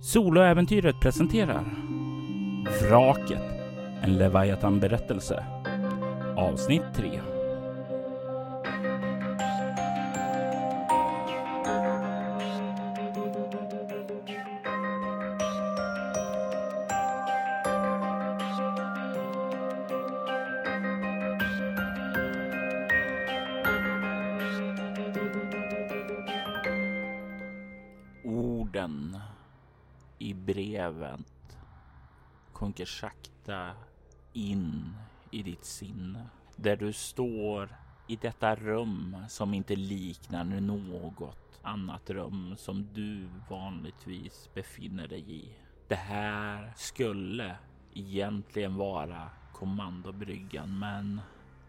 Soloäventyret presenterar Vraket, en Leviathan-berättelse. Avsnitt 3. I ditt sinne. Där du står i detta rum som inte liknar något annat rum som du vanligtvis befinner dig i. Det här skulle egentligen vara kommandobryggan, men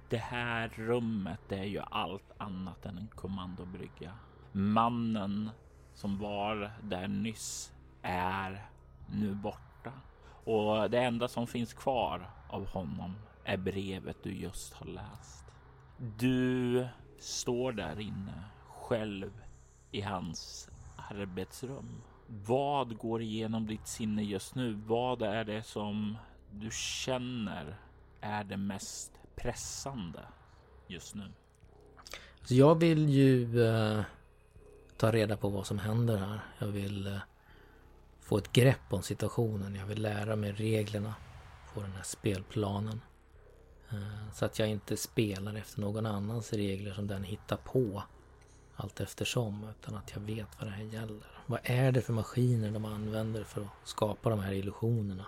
det här rummet är ju allt annat än en kommandobrygga. Mannen som var där nyss är nu borta och det enda som finns kvar av honom är brevet du just har läst. Du står där inne själv i hans arbetsrum. Vad går igenom ditt sinne just nu? Vad är det som du känner är det mest pressande just nu? Så jag vill ju eh, ta reda på vad som händer här. Jag vill eh, få ett grepp om situationen. Jag vill lära mig reglerna på den här spelplanen. Eh, så att jag inte spelar efter någon annans regler som den hittar på allt eftersom. Utan att jag vet vad det här gäller. Vad är det för maskiner de använder för att skapa de här illusionerna?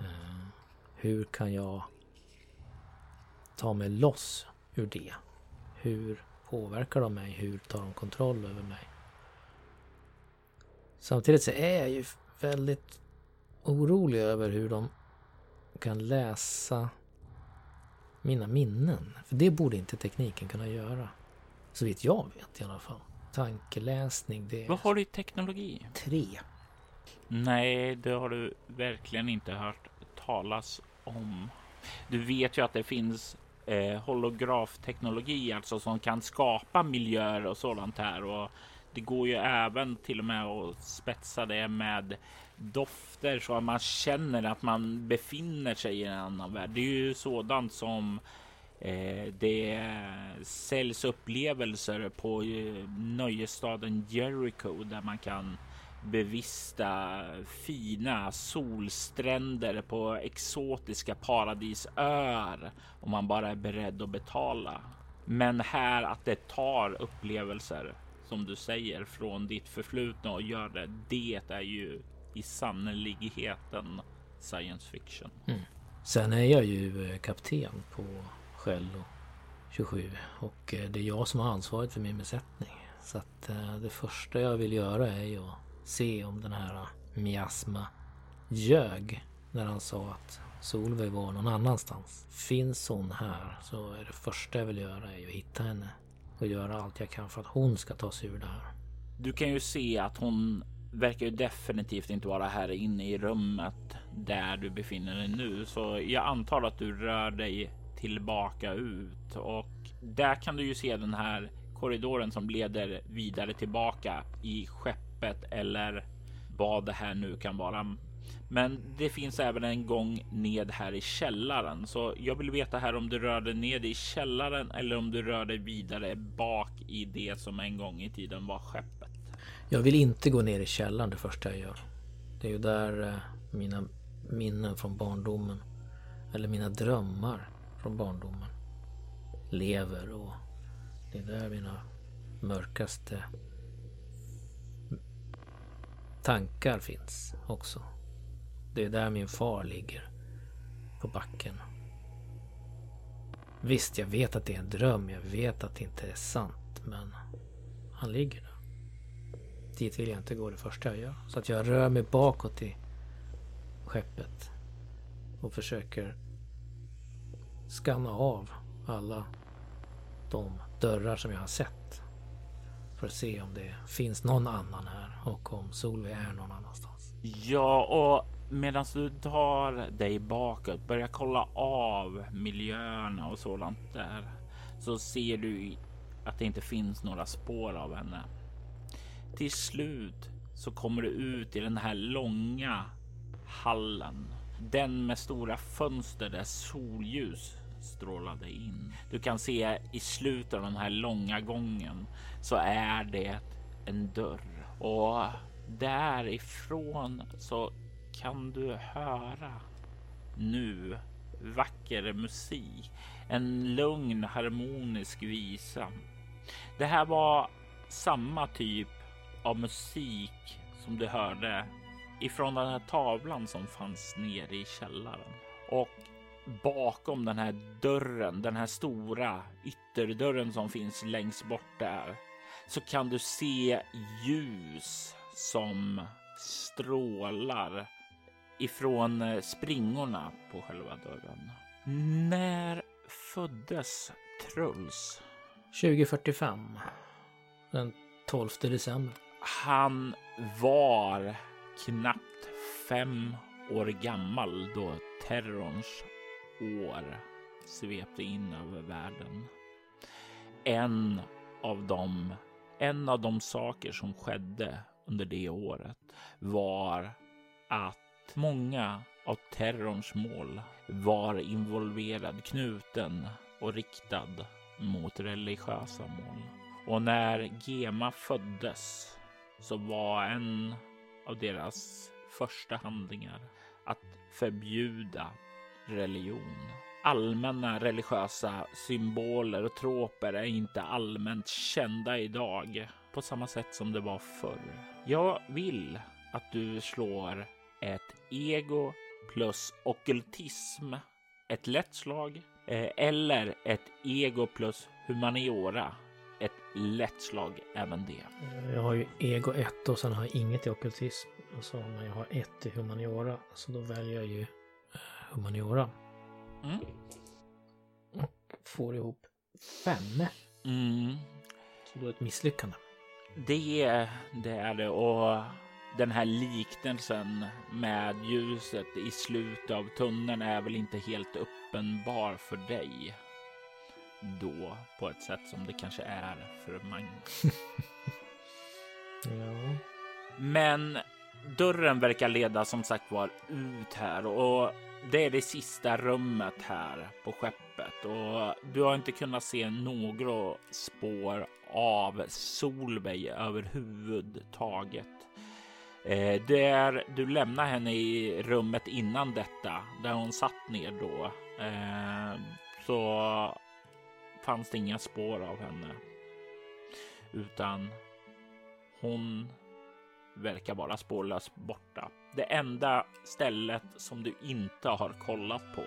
Eh, hur kan jag ta mig loss ur det? Hur påverkar de mig? Hur tar de kontroll över mig? Samtidigt så är jag ju väldigt orolig över hur de kan läsa mina minnen. För det borde inte tekniken kunna göra. Så vitt jag vet i alla fall. Tankeläsning, det. Vad har du i teknologi? Tre. Nej, det har du verkligen inte hört talas om. Du vet ju att det finns eh, holografteknologi, alltså som kan skapa miljöer och sådant här. Och det går ju även till och med att spetsa det med dofter så att man känner att man befinner sig i en annan värld. Det är ju sådant som eh, det säljs upplevelser på eh, nöjesstaden Jericho där man kan bevista fina solstränder på exotiska paradisöar om man bara är beredd att betala. Men här att det tar upplevelser som du säger från ditt förflutna och gör det. Det är ju i sannolikheten science fiction. Mm. Sen är jag ju eh, kapten på Shello 27 och eh, det är jag som har ansvaret för min besättning. Så att eh, det första jag vill göra är ju att se om den här miasma ljög när han sa att Solveig var någon annanstans. Finns hon här så är det första jag vill göra är att hitta henne och göra allt jag kan för att hon ska ta sig ur det här. Du kan ju se att hon verkar ju definitivt inte vara här inne i rummet där du befinner dig nu, så jag antar att du rör dig tillbaka ut och där kan du ju se den här korridoren som leder vidare tillbaka i skeppet eller vad det här nu kan vara. Men det finns även en gång ned här i källaren, så jag vill veta här om du rör dig ned i källaren eller om du rör dig vidare bak i det som en gång i tiden var skeppet. Jag vill inte gå ner i källaren det första jag gör. Det är ju där eh, mina minnen från barndomen, eller mina drömmar från barndomen, lever och det är där mina mörkaste tankar finns också. Det är där min far ligger. På backen. Visst, jag vet att det är en dröm. Jag vet att det inte är sant. Men han ligger där. Dit vill jag inte gå det första jag gör. Så att jag rör mig bakåt i skeppet. Och försöker skanna av alla de dörrar som jag har sett. För att se om det finns någon annan här och om Solveig är någon annanstans. Ja, och medan du tar dig bakåt, börjar kolla av miljöerna och sådant där, så ser du att det inte finns några spår av henne. Till slut så kommer du ut i den här långa hallen. Den med stora fönster där solljus strålade in. Du kan se i slutet av den här långa gången så är det en dörr och därifrån så kan du höra nu vacker musik. En lugn harmonisk visa. Det här var samma typ av musik som du hörde ifrån den här tavlan som fanns nere i källaren. Och bakom den här dörren, den här stora ytterdörren som finns längst bort där, så kan du se ljus som strålar ifrån eh, springorna på själva dörren. När föddes Truls? 2045. Den 12 december. Han var knappt fem år gammal då terrorns år svepte in över världen. En av dem, en av de saker som skedde under det året var att många av terrorns mål var involverad, knuten och riktad mot religiösa mål. Och när Gema föddes som var en av deras första handlingar att förbjuda religion. Allmänna religiösa symboler och troper är inte allmänt kända idag på samma sätt som det var förr. Jag vill att du slår ett ego plus okultism, ett lätt slag eh, eller ett ego plus humaniora, lätt slag även det. Jag har ju ego 1 och sen har jag inget i okultism. Och så när jag har ett i humaniora så då väljer jag ju eh, humaniora. Mm. Och får ihop fem. Mm. Så då är det ett misslyckande. Det, det är det och den här liknelsen med ljuset i slutet av tunneln är väl inte helt uppenbar för dig då på ett sätt som det kanske är för Magnus. Ja. Men dörren verkar leda som sagt var ut här och det är det sista rummet här på skeppet och du har inte kunnat se några spår av Solveig överhuvudtaget. Eh, där du lämnar henne i rummet innan detta, där hon satt ner då, eh, så fanns det inga spår av henne. Utan hon verkar vara spårlöst borta. Det enda stället som du inte har kollat på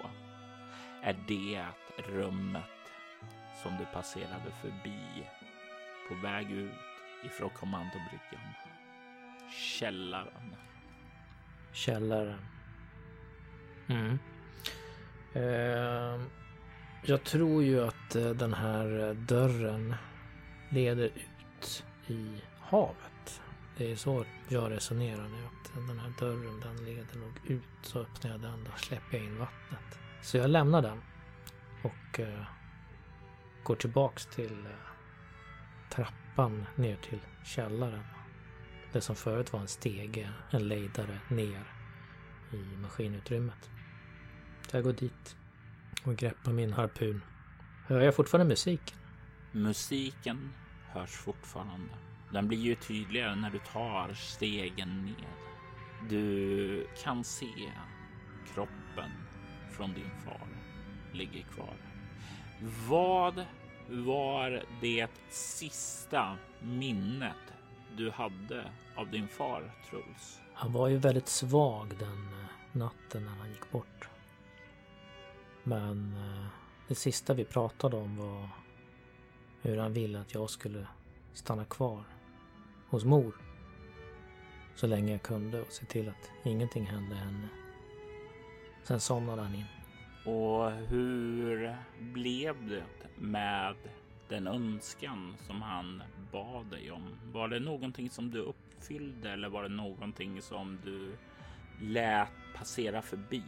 är det rummet som du passerade förbi på väg ut ifrån kommandobryggan. Källaren. Källaren. Mm. Uh jag tror ju att eh, den här eh, dörren leder ut i havet. Det är så jag resonerar nu. Att den här dörren den leder nog ut. Så öppnar jag den, då släpper jag in vattnet. Så jag lämnar den och eh, går tillbaks till eh, trappan ner till källaren. Det som förut var en stege, en lejdare ner i maskinutrymmet. Så jag går dit och greppar min harpun. Hör jag fortfarande musiken? Musiken hörs fortfarande. Den blir ju tydligare när du tar stegen ner. Du kan se kroppen från din far ligger kvar. Vad var det sista minnet du hade av din far, Truls? Han var ju väldigt svag den eh, natten när han gick bort. Men eh, det sista vi pratade om var hur han ville att jag skulle stanna kvar hos mor. Så länge jag kunde och se till att ingenting hände henne. Sen somnade han in. Och hur blev det med den önskan som han bad dig om? Var det någonting som du uppfyllde eller var det någonting som du lät passera förbi?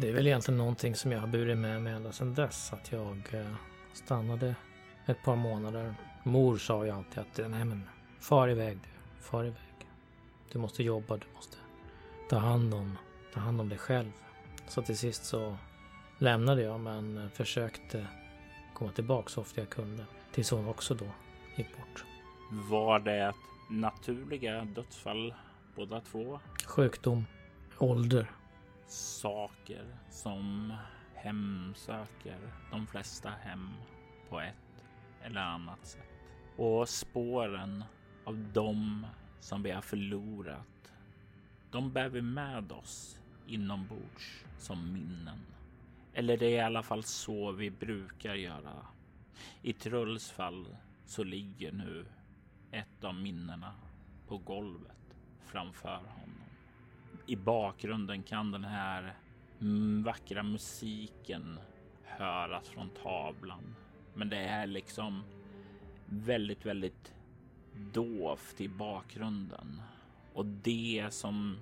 Det är väl egentligen någonting som jag har burit med mig ända sedan dess. Att jag eh, stannade ett par månader. Mor sa ju alltid att nej men far iväg du, far iväg. Du måste jobba, du måste ta hand om, ta hand om dig själv. Så till sist så lämnade jag men försökte komma tillbaka så ofta jag kunde. Tills hon också då gick bort. Var det naturliga dödsfall båda två? Sjukdom, ålder. Saker som hemsöker de flesta hem på ett eller annat sätt. Och spåren av dem som vi har förlorat, de bär vi med oss inombords som minnen. Eller det är i alla fall så vi brukar göra. I Trulls fall så ligger nu ett av minnena på golvet framför honom. I bakgrunden kan den här mm, vackra musiken höras från tavlan. Men det är liksom väldigt, väldigt dovt i bakgrunden. Och det som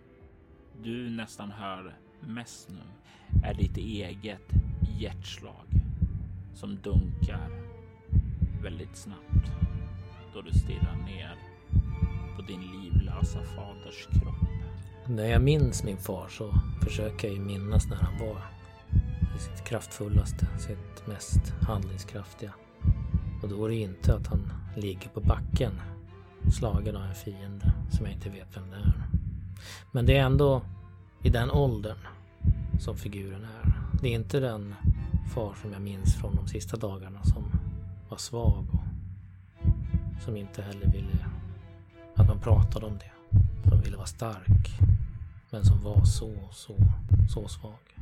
du nästan hör mest nu är ditt eget hjärtslag som dunkar väldigt snabbt då du stirrar ner på din livlösa faders kropp. När jag minns min far så försöker jag ju minnas när han var i sitt kraftfullaste, sitt mest handlingskraftiga. Och då är det inte att han ligger på backen slagen av en fiende som jag inte vet vem det är. Men det är ändå i den åldern som figuren är. Det är inte den far som jag minns från de sista dagarna som var svag och som inte heller ville att man pratade om det. Som ville vara stark. Men som var så, så, så svag.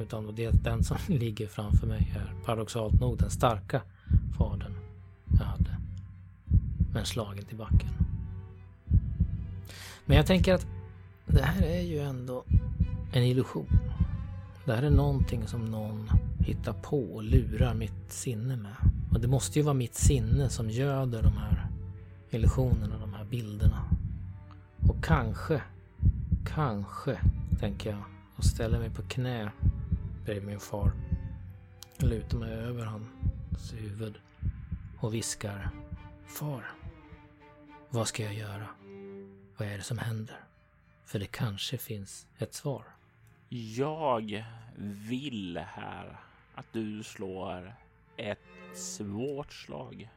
Utan det är den som ligger framför mig är paradoxalt nog den starka fadern jag hade. Men slagen till backen. Men jag tänker att det här är ju ändå en illusion. Det här är någonting som någon hittar på och lurar mitt sinne med. Och det måste ju vara mitt sinne som göder de här illusionerna, de här bilderna. Och kanske, kanske, tänker jag och ställer mig på knä bredvid min far. Lutar mig över hans huvud och viskar Far, vad ska jag göra? Vad är det som händer? För det kanske finns ett svar. Jag vill här att du slår ett svårt slag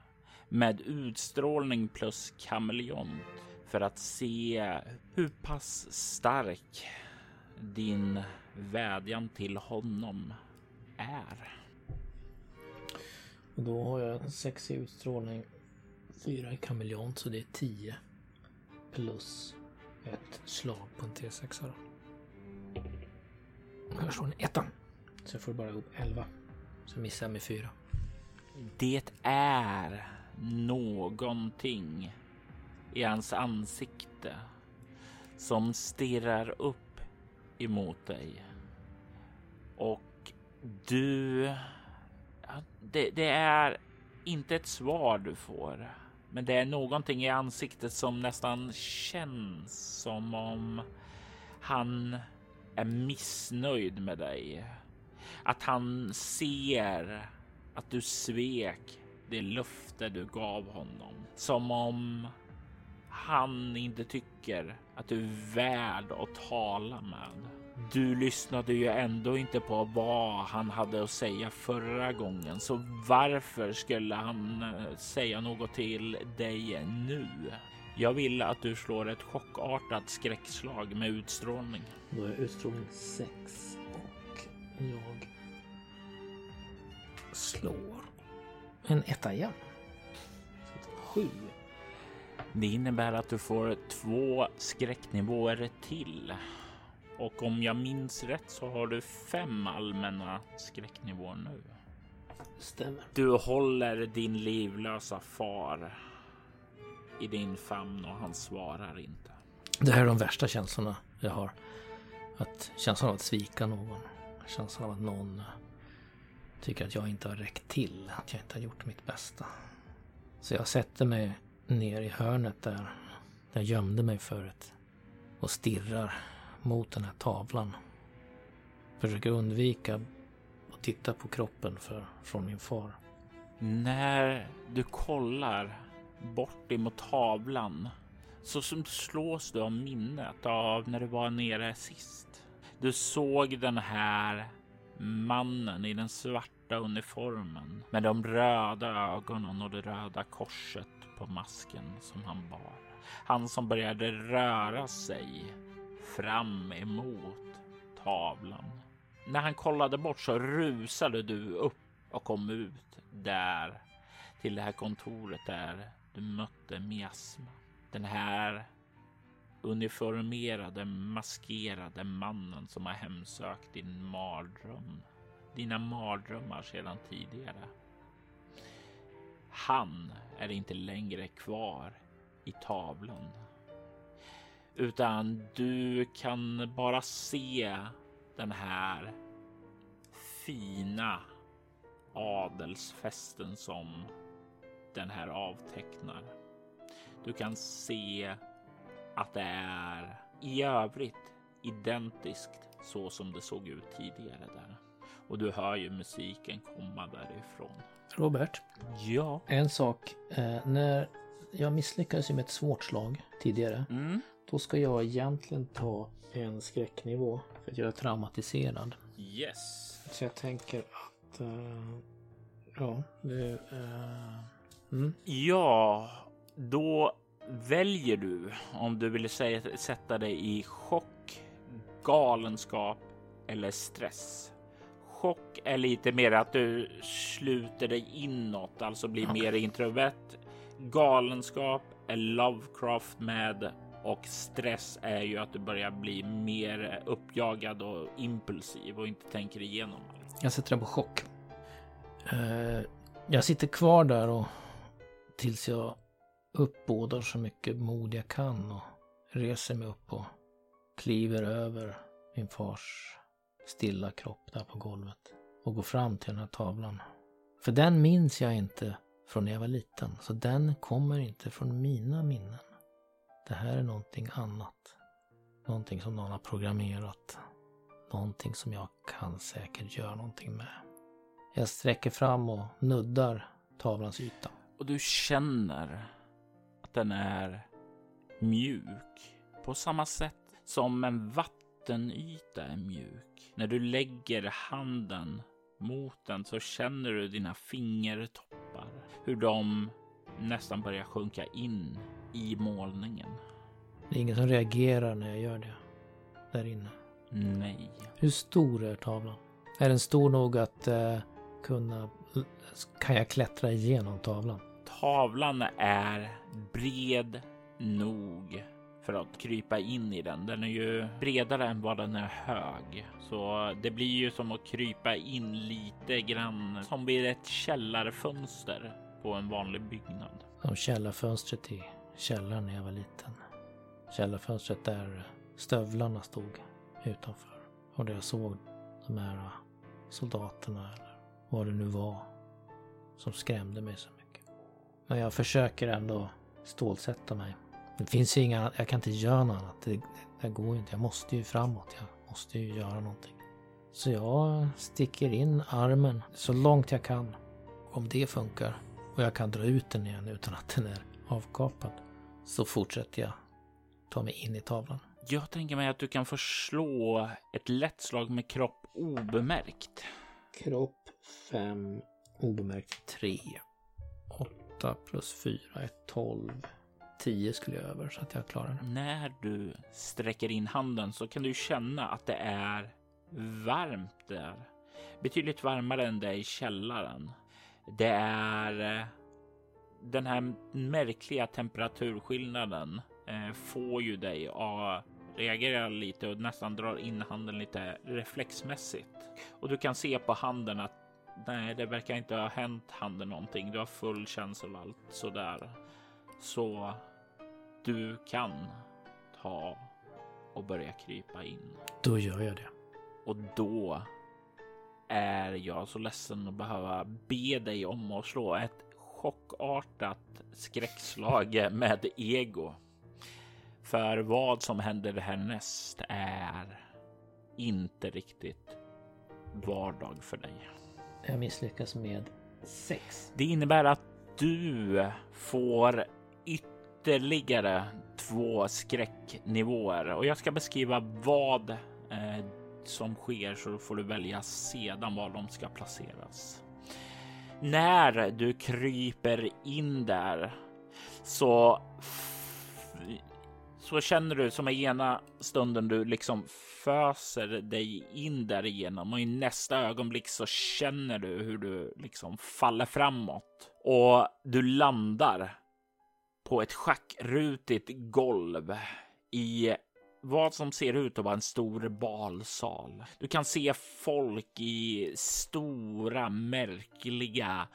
med utstrålning plus kameleont för att se hur pass stark din vädjan till honom är. Då har jag sex i utstrålning, fyra i kameleont, så det är tio. Plus ett slag på en T6. Då. Jag slår en etta. Så jag får bara ihop elva. Så missar jag med fyra. Det är någonting i hans ansikte som stirrar upp emot dig. Och du... Det, det, är inte ett svar du får, men det är någonting i ansiktet som nästan känns som om han är missnöjd med dig. Att han ser att du svek det löfte du gav honom. Som om han inte tycker att du är värd att tala med. Du lyssnade ju ändå inte på vad han hade att säga förra gången, så varför skulle han eh, säga något till dig nu? Jag vill att du slår ett chockartat skräckslag med utstrålning. Då är utstrålning 6 och jag slår en etta igen. Sju. Det innebär att du får två skräcknivåer till. Och om jag minns rätt så har du fem allmänna skräcknivåer nu. Stämmer. Du håller din livlösa far i din famn och han svarar inte. Det här är de värsta känslorna jag har. Att känslan av att svika någon. Känslan av att någon tycker att jag inte har räckt till. Att jag inte har gjort mitt bästa. Så jag sätter mig ner i hörnet där. Jag gömde mig förut. Och stirrar mot den här tavlan. Försöker undvika att titta på kroppen för, från min far. När du kollar bort emot tavlan så som slås du av minnet av när du var nere sist. Du såg den här mannen i den svarta uniformen med de röda ögonen och det röda korset på masken som han bar. Han som började röra sig fram emot tavlan. När han kollade bort så rusade du upp och kom ut där till det här kontoret där du mötte miasma. Den här uniformerade, maskerade mannen som har hemsökt din mardröm. Dina mardrömmar sedan tidigare. Han är inte längre kvar i tavlan. Utan du kan bara se den här fina adelsfesten som den här avtecknar. Du kan se att det är i övrigt identiskt så som det såg ut tidigare där. Och du hör ju musiken komma därifrån. Robert, Ja. en sak. Eh, när jag misslyckades med ett svårt slag tidigare. Mm. Då ska jag egentligen ta en skräcknivå för att jag är traumatiserad. Yes. Så jag tänker att... eh, ja, det... eh, mm. Ja, då väljer du om du vill säga, sätta dig i chock, galenskap eller stress. Chock är lite mer att du sluter dig inåt, alltså blir Okej. mer introvert. Galenskap är Lovecraft med och stress är ju att du börjar bli mer uppjagad och impulsiv och inte tänker igenom allt. Jag sätter den på chock. Eh, jag sitter kvar där och tills jag uppbådar så mycket mod jag kan och reser mig upp och kliver över min fars stilla kropp där på golvet och går fram till den här tavlan. För den minns jag inte från när jag var liten, så den kommer inte från mina minnen. Det här är någonting annat. Någonting som någon har programmerat. Någonting som jag kan säkert göra någonting med. Jag sträcker fram och nuddar tavlans yta. och du känner att den är mjuk på samma sätt som en vattenyta är mjuk. När du lägger handen mot den så känner du dina fingertoppar, hur de nästan börjar sjunka in i målningen. Det är ingen som reagerar när jag gör det. Där inne. Nej, Hur stor är tavlan? Är den stor nog att eh, kunna... Kan jag klättra igenom tavlan? tavlan är bred nog för att krypa in i den. Den är ju bredare än vad den är hög, så det blir ju som att krypa in lite grann som vid ett källarfönster på en vanlig byggnad. Som källarfönstret i källaren när jag var liten. Källarfönstret där stövlarna stod utanför. Och där jag såg de här soldaterna eller vad det nu var som skrämde mig så mycket. Men jag försöker ändå stålsätta mig. Det finns ju inga, jag kan inte göra något annat. Det, det går ju inte. Jag måste ju framåt. Jag måste ju göra någonting. Så jag sticker in armen så långt jag kan. Om det funkar och jag kan dra ut den igen utan att den är avkapad. Så fortsätter jag ta mig in i tavlan. Jag tänker mig att du kan få slå ett lätt slag med kropp obemärkt. Kropp 5, obemärkt 3. 8 plus 4 är 12. 10 skulle jag över så att jag klarar det. När du sträcker in handen så kan du känna att det är varmt där. Betydligt varmare än det är i källaren. Det är eh, den här märkliga temperaturskillnaden eh, får ju dig att reagera lite och nästan drar in handen lite reflexmässigt. Och du kan se på handen att nej, det verkar inte ha hänt handen någonting. Du har full känsel och allt sådär. Så du kan ta och börja krypa in. Då gör jag det. Och då är jag så ledsen att behöva be dig om att slå ett chockartat skräckslag med ego. För vad som händer härnäst är inte riktigt vardag för dig. Jag misslyckas med 6. Det innebär att du får ytterligare Ytterligare två skräcknivåer och jag ska beskriva vad eh, som sker så får du välja sedan var de ska placeras. När du kryper in där så så känner du som i ena stunden du liksom föser dig in där igenom och i nästa ögonblick så känner du hur du liksom faller framåt och du landar på ett schackrutigt golv i vad som ser ut att vara en stor balsal. Du kan se folk i stora märkliga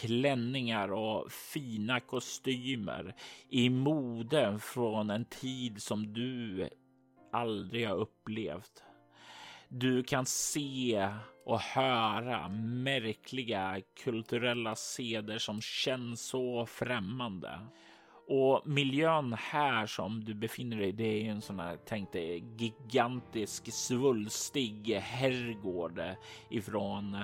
klänningar och fina kostymer i mode från en tid som du aldrig har upplevt. Du kan se och höra märkliga kulturella seder som känns så främmande. Och miljön här som du befinner dig i, det är en sån här, tänk dig, gigantisk svulstig herrgård ifrån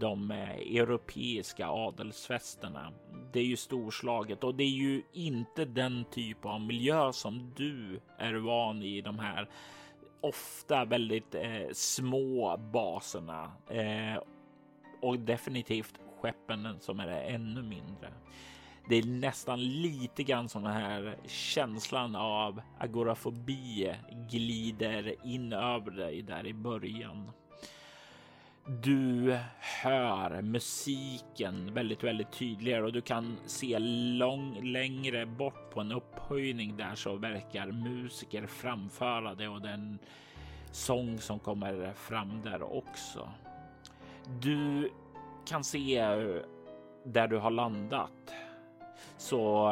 de europeiska adelsfesterna. Det är ju storslaget och det är ju inte den typ av miljö som du är van i de här ofta väldigt eh, små baserna eh, och definitivt skeppen som är ännu mindre. Det är nästan lite grann som den här känslan av agorafobi glider in över dig där i början. Du hör musiken väldigt, väldigt tydligare och du kan se lång, längre bort på en upphöjning där så verkar musiker framföra det och den sång som kommer fram där också. Du kan se eh, där du har landat så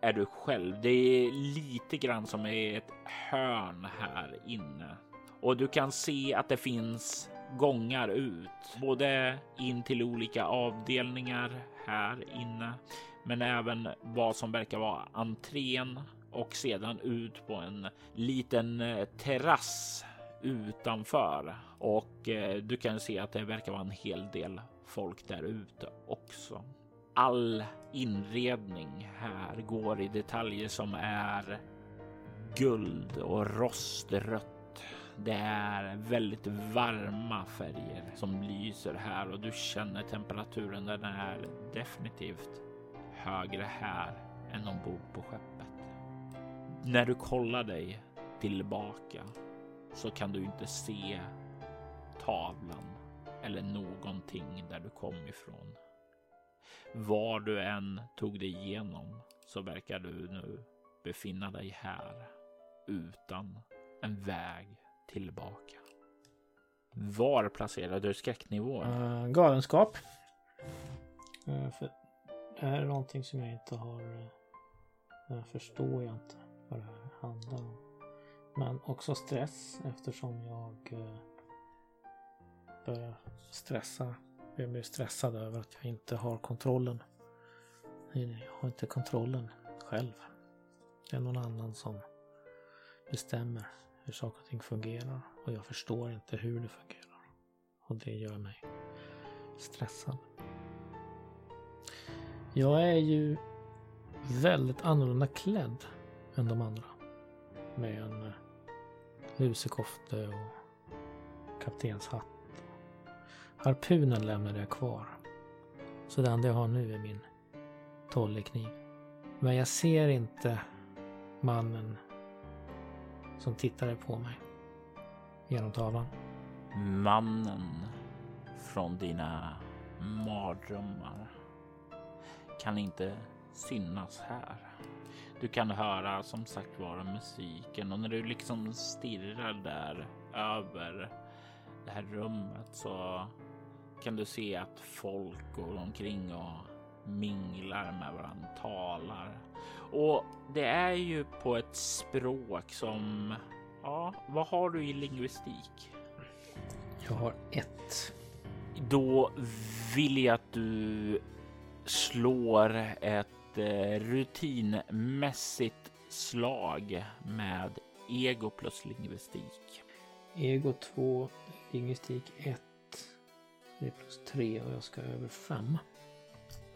är du själv. Det är lite grann som i ett hörn här inne och du kan se att det finns gångar ut, både in till olika avdelningar här inne, men även vad som verkar vara entrén och sedan ut på en liten eh, terrass utanför och eh, du kan se att det verkar vara en hel del folk där ute också. All inredning här går i detaljer som är guld och rostrött det är väldigt varma färger som lyser här och du känner temperaturen. Den är definitivt högre här än ombord på skeppet. När du kollar dig tillbaka så kan du inte se tavlan eller någonting där du kom ifrån. Var du än tog dig igenom så verkar du nu befinna dig här utan en väg tillbaka. Var placerar du skräcknivån? Uh, galenskap. Uh, för det här är någonting som jag inte har... Uh, förstår jag inte vad det här handlar om. Men också stress eftersom jag uh, börjar stressa. Jag blir stressad över att jag inte har kontrollen. Jag har inte kontrollen själv. Det är någon annan som bestämmer hur saker och ting fungerar och jag förstår inte hur det fungerar. Och det gör mig stressad. Jag är ju väldigt annorlunda klädd än de andra. Med en lusekofte och kaptenshatt. Harpunen lämnade jag kvar. Så det enda jag har nu är min tollekniv. Men jag ser inte mannen som tittade på mig genom tavlan. Mannen från dina mardrömmar kan inte synas här. Du kan höra som sagt vara musiken och när du liksom stirrar där över det här rummet så kan du se att folk går omkring och minglar med varandra, talar. Och det är ju på ett språk som, ja, vad har du i lingvistik? Jag har ett. Då vill jag att du slår ett eh, rutinmässigt slag med ego plus lingvistik. Ego 2, lingvistik 1. Det är plus 3 och jag ska över 5.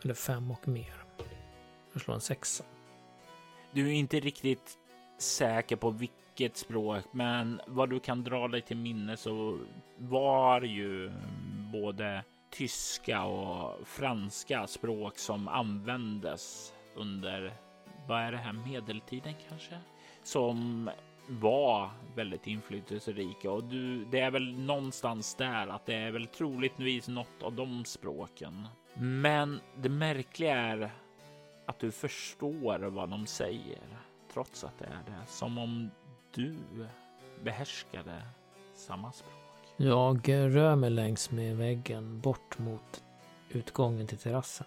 Eller 5 och mer. Jag slår en sexa. Du är inte riktigt säker på vilket språk, men vad du kan dra dig till minne så var ju både tyska och franska språk som användes under, vad är det här, medeltiden kanske? Som var väldigt inflytelserika och du, det är väl någonstans där att det är väl troligtvis något av de språken. Men det märkliga är att du förstår vad de säger trots att det är det. Som om du behärskade samma språk. Jag rör mig längs med väggen bort mot utgången till terrassen.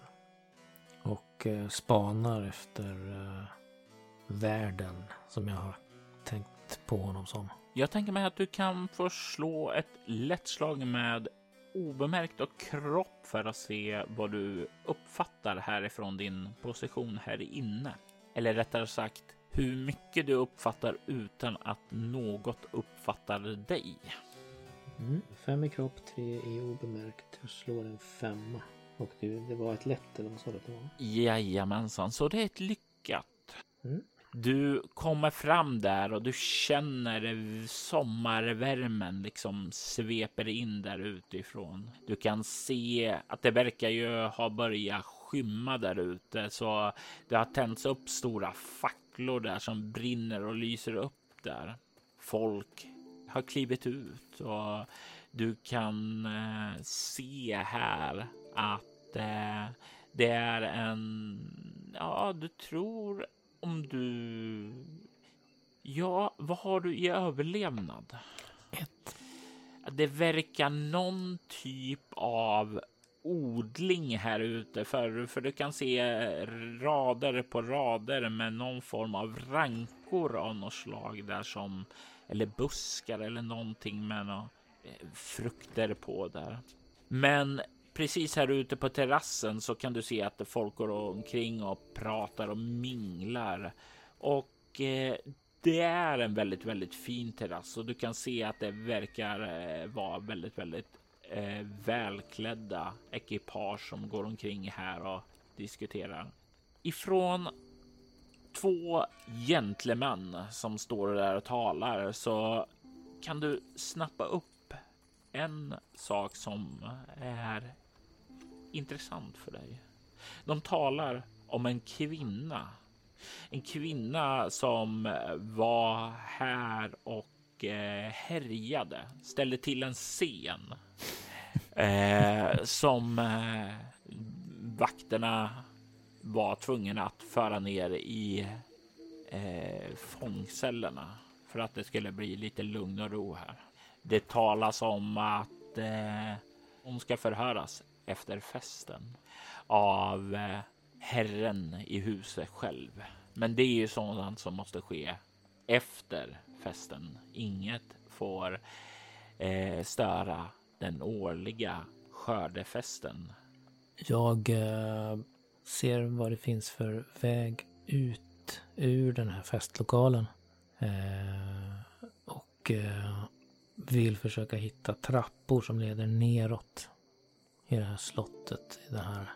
Och eh, spanar efter eh, världen som jag har tänkt på honom som. Jag tänker mig att du kan få slå ett lätt slag med obemärkt och kropp för att se vad du uppfattar härifrån din position här inne. Eller rättare sagt hur mycket du uppfattar utan att något uppfattar dig. Mm. Fem i kropp, tre i obemärkt. Jag slår en femma. Och det, det var ett lätt eller vad sa du att det var? Jajamensan, så det är ett lyckat. Mm. Du kommer fram där och du känner sommarvärmen liksom sveper in där utifrån. Du kan se att det verkar ju ha börjat skymma där ute så det har tänts upp stora facklor där som brinner och lyser upp där. Folk har klivit ut och du kan eh, se här att eh, det är en, ja, du tror om du... Ja, vad har du i överlevnad? Ett. Det verkar någon typ av odling här ute för, för du kan se rader på rader med någon form av rankor av något slag där som eller buskar eller någonting med några eh, frukter på där. Men precis här ute på terrassen så kan du se att folk går omkring och pratar och minglar och eh, det är en väldigt, väldigt fin terrass och du kan se att det verkar eh, vara väldigt, väldigt eh, välklädda ekipage som går omkring här och diskuterar. Ifrån två gentlemän som står där och talar så kan du snappa upp en sak som är intressant för dig. De talar om en kvinna. En kvinna som var här och eh, härjade, ställde till en scen eh, som eh, vakterna var tvungna att föra ner i eh, fångcellerna för att det skulle bli lite lugn och ro här. Det talas om att eh, hon ska förhöras efter festen av eh, herren i huset själv. Men det är ju sådant som måste ske efter festen. Inget får eh, störa den årliga skördefesten. Jag eh, ser vad det finns för väg ut ur den här festlokalen. Eh, och eh, vill försöka hitta trappor som leder neråt i det här slottet, i den här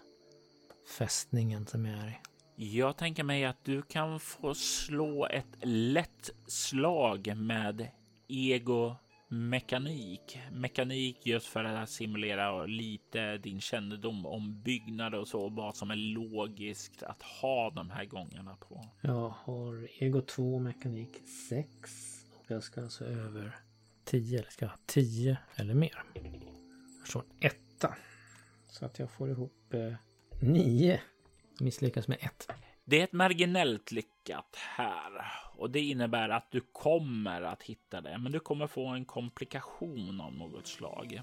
fästningen som jag är i. Jag tänker mig att du kan få slå ett lätt slag med ego mekanik. Mekanik just för att simulera lite din kännedom om byggnader och så, vad som är logiskt att ha de här gångerna på. Jag har ego 2 mekanik 6 och jag ska alltså över 10 eller ska jag ha 10 eller mer. Jag slår en etta. Så att jag får ihop eh, 9. Misslyckas med 1. Det är ett marginellt lyckat här och det innebär att du kommer att hitta det, men du kommer få en komplikation av något slag.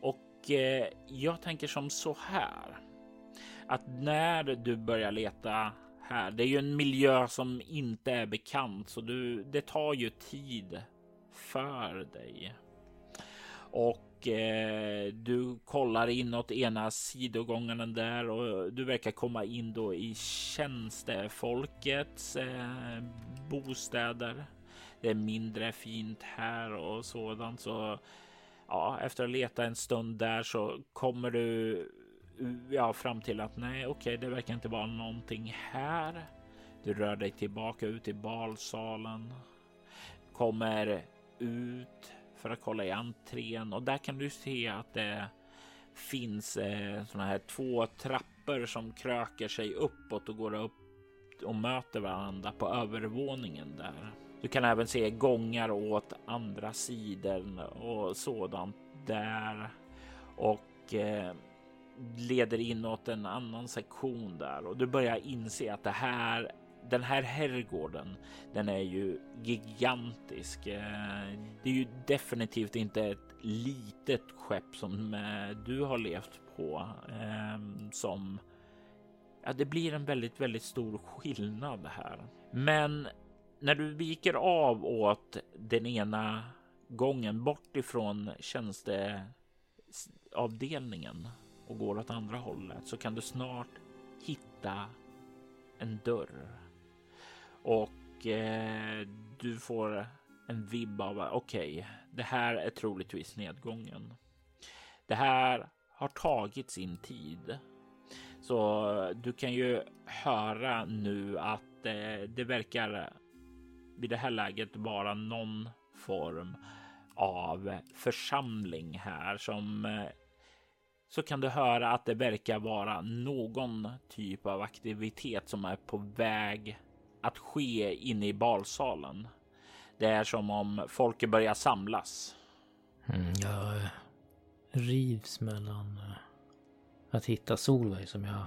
Och eh, jag tänker som så här att när du börjar leta här, det är ju en miljö som inte är bekant, så du, det tar ju tid för dig. Och eh, du kollar inåt ena sidogången där och du verkar komma in då i tjänstefolkets eh, bostäder. Det är mindre fint här och sådant så ja, efter att leta en stund där så kommer du ja, fram till att nej, okej, okay, det verkar inte vara någonting här, Du rör dig tillbaka ut i balsalen, kommer ut för att kolla i entrén och där kan du se att det finns eh, såna här två trappor som kröker sig uppåt och går upp och möter varandra på övervåningen där. Du kan även se gångar åt andra sidan och sådant där. Och eh, leder inåt en annan sektion där. Och du börjar inse att det här den här herrgården, den är ju gigantisk. Eh, det är ju definitivt inte ett litet skepp som eh, du har levt på ehm, som ja, det blir en väldigt, väldigt stor skillnad här. Men när du viker av åt den ena gången bort ifrån tjänsteavdelningen och går åt andra hållet så kan du snart hitta en dörr. Och eh, du får en vibb av okej, okay, det här är troligtvis nedgången. Det här har tagit sin tid. Så du kan ju höra nu att eh, det verkar vid det här läget vara någon form av församling här som eh, så kan du höra att det verkar vara någon typ av aktivitet som är på väg att ske inne i balsalen. Det är som om folket börjar samlas. Mm, jag rivs mellan eh, att hitta Solveig som jag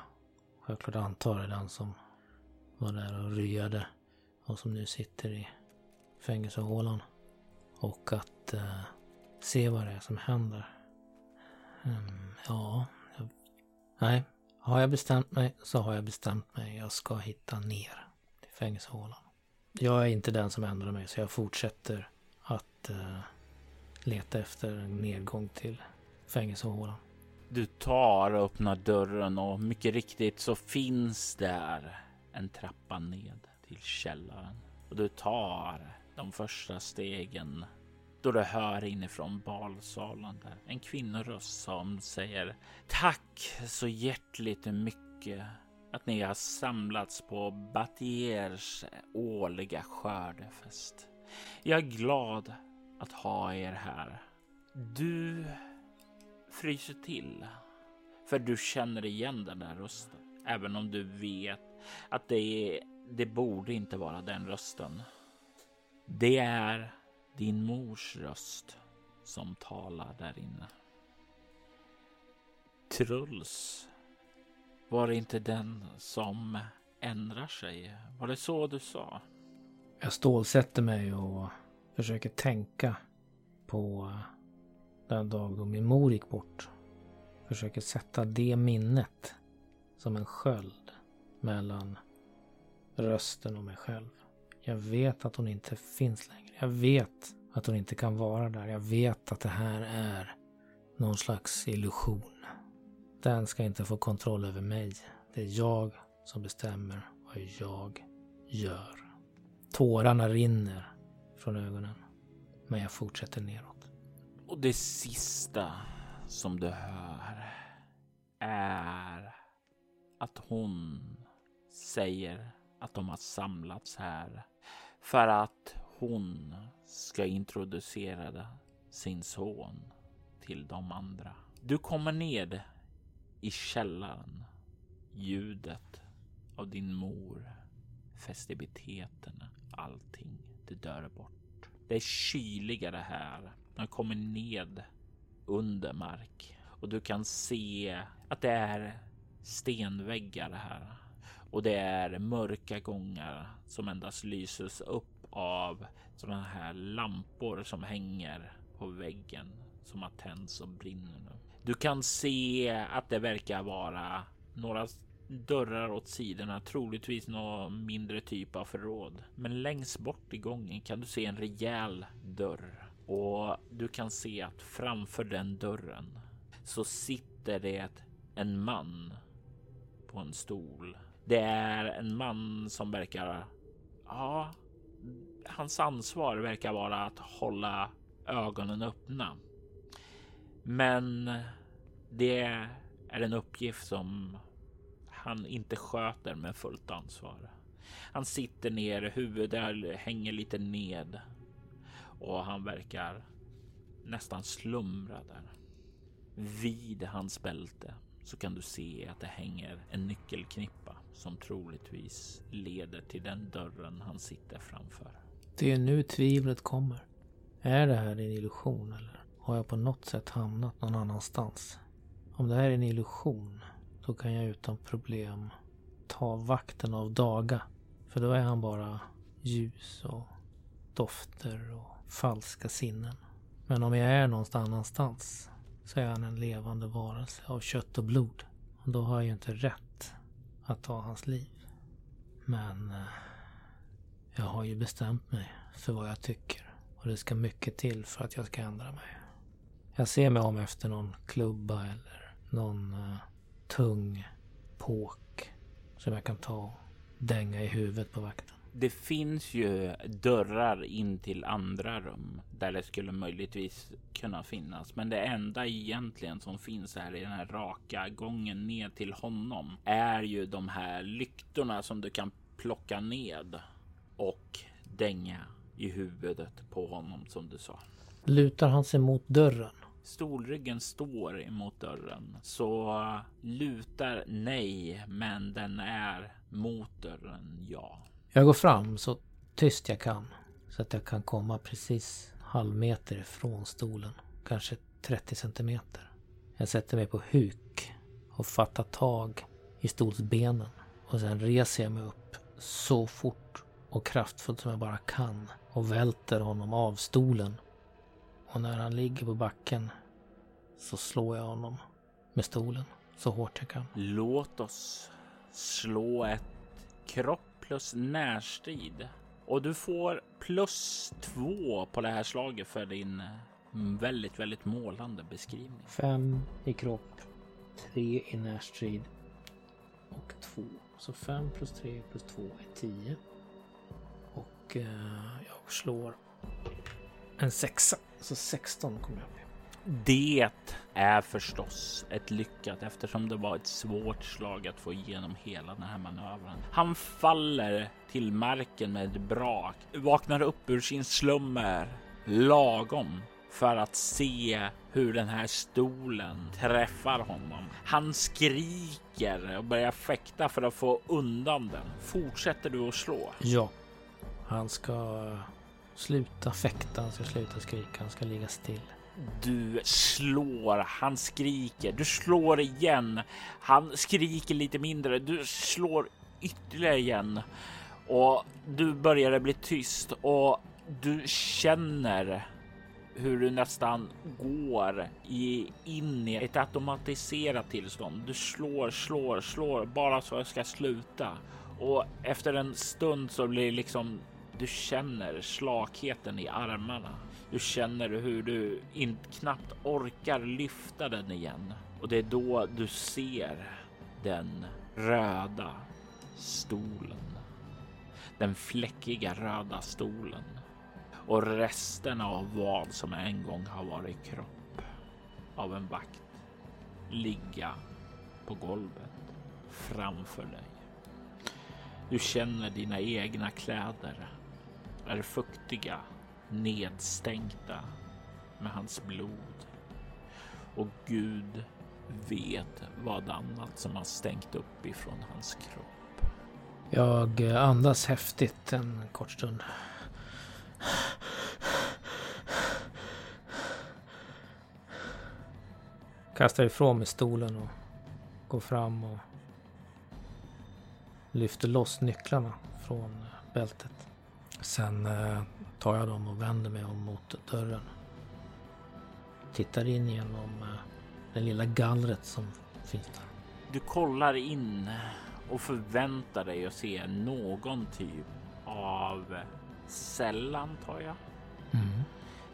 självklart antar är den som var där och ryade och som nu sitter i fängelsehålan. Och att eh, se vad det är som händer. Mm, ja, jag, nej. Har jag bestämt mig så har jag bestämt mig. Jag ska hitta ner fängelsehålan. Jag är inte den som ändrar mig så jag fortsätter att eh, leta efter en nedgång till fängelsehålan. Du tar och öppnar dörren och mycket riktigt så finns där en trappa ned till källaren och du tar de första stegen då du hör inifrån balsalen där en kvinnoröst som säger tack så hjärtligt mycket att ni har samlats på Batiers årliga skördefest. Jag är glad att ha er här. Du fryser till för du känner igen den där rösten, även om du vet att det, är, det borde inte vara den rösten. Det är din mors röst som talar där inne. Truls, var det inte den som ändrar sig? Var det så du sa? Jag stålsätter mig och försöker tänka på den dag då min mor gick bort. Försöker sätta det minnet som en sköld mellan rösten och mig själv. Jag vet att hon inte finns längre. Jag vet att hon inte kan vara där. Jag vet att det här är någon slags illusion. Den ska inte få kontroll över mig. Det är jag som bestämmer vad jag gör. Tårarna rinner från ögonen. Men jag fortsätter neråt. Och det sista som du hör är att hon säger att de har samlats här för att hon ska introducera sin son till de andra. Du kommer ned i källaren. Ljudet av din mor, festiviteterna, allting, det dör bort. Det är kyligare här. Man kommer ned under mark och du kan se att det är stenväggar här och det är mörka gångar som endast lyses upp av sådana här lampor som hänger på väggen som har tänts och brinner nu. Du kan se att det verkar vara några dörrar åt sidorna, troligtvis någon mindre typ av förråd. Men längst bort i gången kan du se en rejäl dörr och du kan se att framför den dörren så sitter det en man på en stol det är en man som verkar, ja, hans ansvar verkar vara att hålla ögonen öppna. Men det är en uppgift som han inte sköter med fullt ansvar. Han sitter ner, huvudet hänger lite ned och han verkar nästan slumra där. Vid hans bälte så kan du se att det hänger en nyckelknippa som troligtvis leder till den dörren han sitter framför. Det är nu tvivlet kommer. Är det här en illusion eller har jag på något sätt hamnat någon annanstans? Om det här är en illusion, då kan jag utan problem ta vakten av Daga. För då är han bara ljus och dofter och falska sinnen. Men om jag är någonstans annanstans så är han en levande varelse av kött och blod. Och då har jag ju inte rätt att ta hans liv. Men eh, jag har ju bestämt mig för vad jag tycker. Och det ska mycket till för att jag ska ändra mig. Jag ser mig om efter någon klubba eller någon uh, tung påk som jag kan ta och dänga i huvudet på vakten. Det finns ju dörrar in till andra rum där det skulle möjligtvis kunna finnas. Men det enda egentligen som finns här i den här raka gången ner till honom är ju de här lyktorna som du kan plocka ned och dänga i huvudet på honom som du sa. Lutar han sig mot dörren? Stolryggen står emot dörren så eh, lutar nej, men den är mot dörren ja. Jag går fram så tyst jag kan så att jag kan komma precis halvmeter ifrån stolen. Kanske 30 centimeter. Jag sätter mig på huk och fattar tag i stolsbenen och sen reser jag mig upp så fort och kraftfullt som jag bara kan och välter honom av stolen. Och när han ligger på backen så slår jag honom med stolen så hårt jag kan. Låt oss slå ett kropp plus närstrid och du får plus två på det här slaget för din väldigt, väldigt målande beskrivning. Fem i kropp, tre i närstrid och två. Så fem plus tre plus två är tio. Och eh, jag slår en sexa. Så 16 kommer jag med. Det är förstås ett lyckat eftersom det var ett svårt slag att få igenom hela den här manövern. Han faller till marken med ett brak, vaknar upp ur sin slummer lagom för att se hur den här stolen träffar honom. Han skriker och börjar fäkta för att få undan den. Fortsätter du att slå? Ja. Han ska sluta fäkta, han ska sluta skrika, han ska ligga still. Du slår, han skriker, du slår igen. Han skriker lite mindre, du slår ytterligare igen och du börjar bli tyst och du känner hur du nästan går i, in i ett automatiserat tillstånd. Du slår, slår, slår bara så jag ska sluta och efter en stund så blir det liksom du känner slakheten i armarna. Du känner hur du inte knappt orkar lyfta den igen och det är då du ser den röda stolen. Den fläckiga röda stolen och resterna av vad som en gång har varit kropp av en vakt ligga på golvet framför dig. Du känner dina egna kläder är fuktiga, nedstänkta med hans blod. Och Gud vet vad annat som har stängt upp ifrån hans kropp. Jag andas häftigt en kort stund. Kastar ifrån mig stolen och går fram och lyfter loss nycklarna från bältet. Sen eh, tar jag dem och vänder mig om mot dörren. Tittar in genom eh, det lilla gallret som finns där. Du kollar in och förväntar dig att se någon typ av cell antar jag. Mm.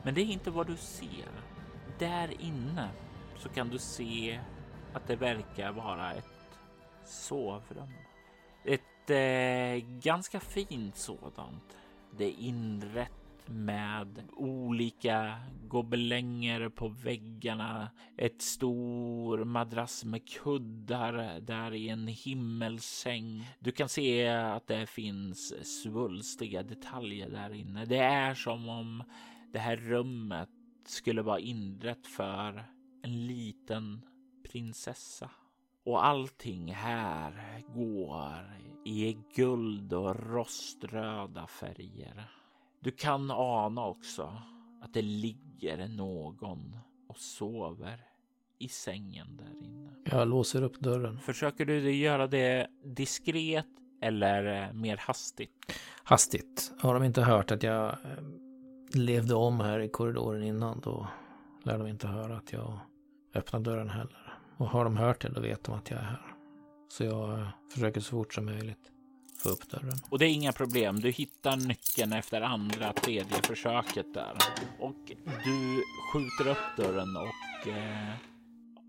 Men det är inte vad du ser. Där inne så kan du se att det verkar vara ett sovrum. Ett eh, ganska fint sådant. Det är inrett med olika gobelänger på väggarna. Ett stor madrass med kuddar där i en himmelsäng. Du kan se att det finns svulstiga detaljer där inne. Det är som om det här rummet skulle vara inrett för en liten prinsessa. Och allting här går i guld och roströda färger. Du kan ana också att det ligger någon och sover i sängen där inne. Jag låser upp dörren. Försöker du göra det diskret eller mer hastigt? Hastigt. Har de inte hört att jag eh, levde om här i korridoren innan då lär de inte höra att jag öppnar dörren heller. Och har de hört det då vet de att jag är här. Så jag eh, försöker så fort som möjligt få upp dörren. Och det är inga problem. Du hittar nyckeln efter andra, tredje försöket där. Och du skjuter upp dörren och eh,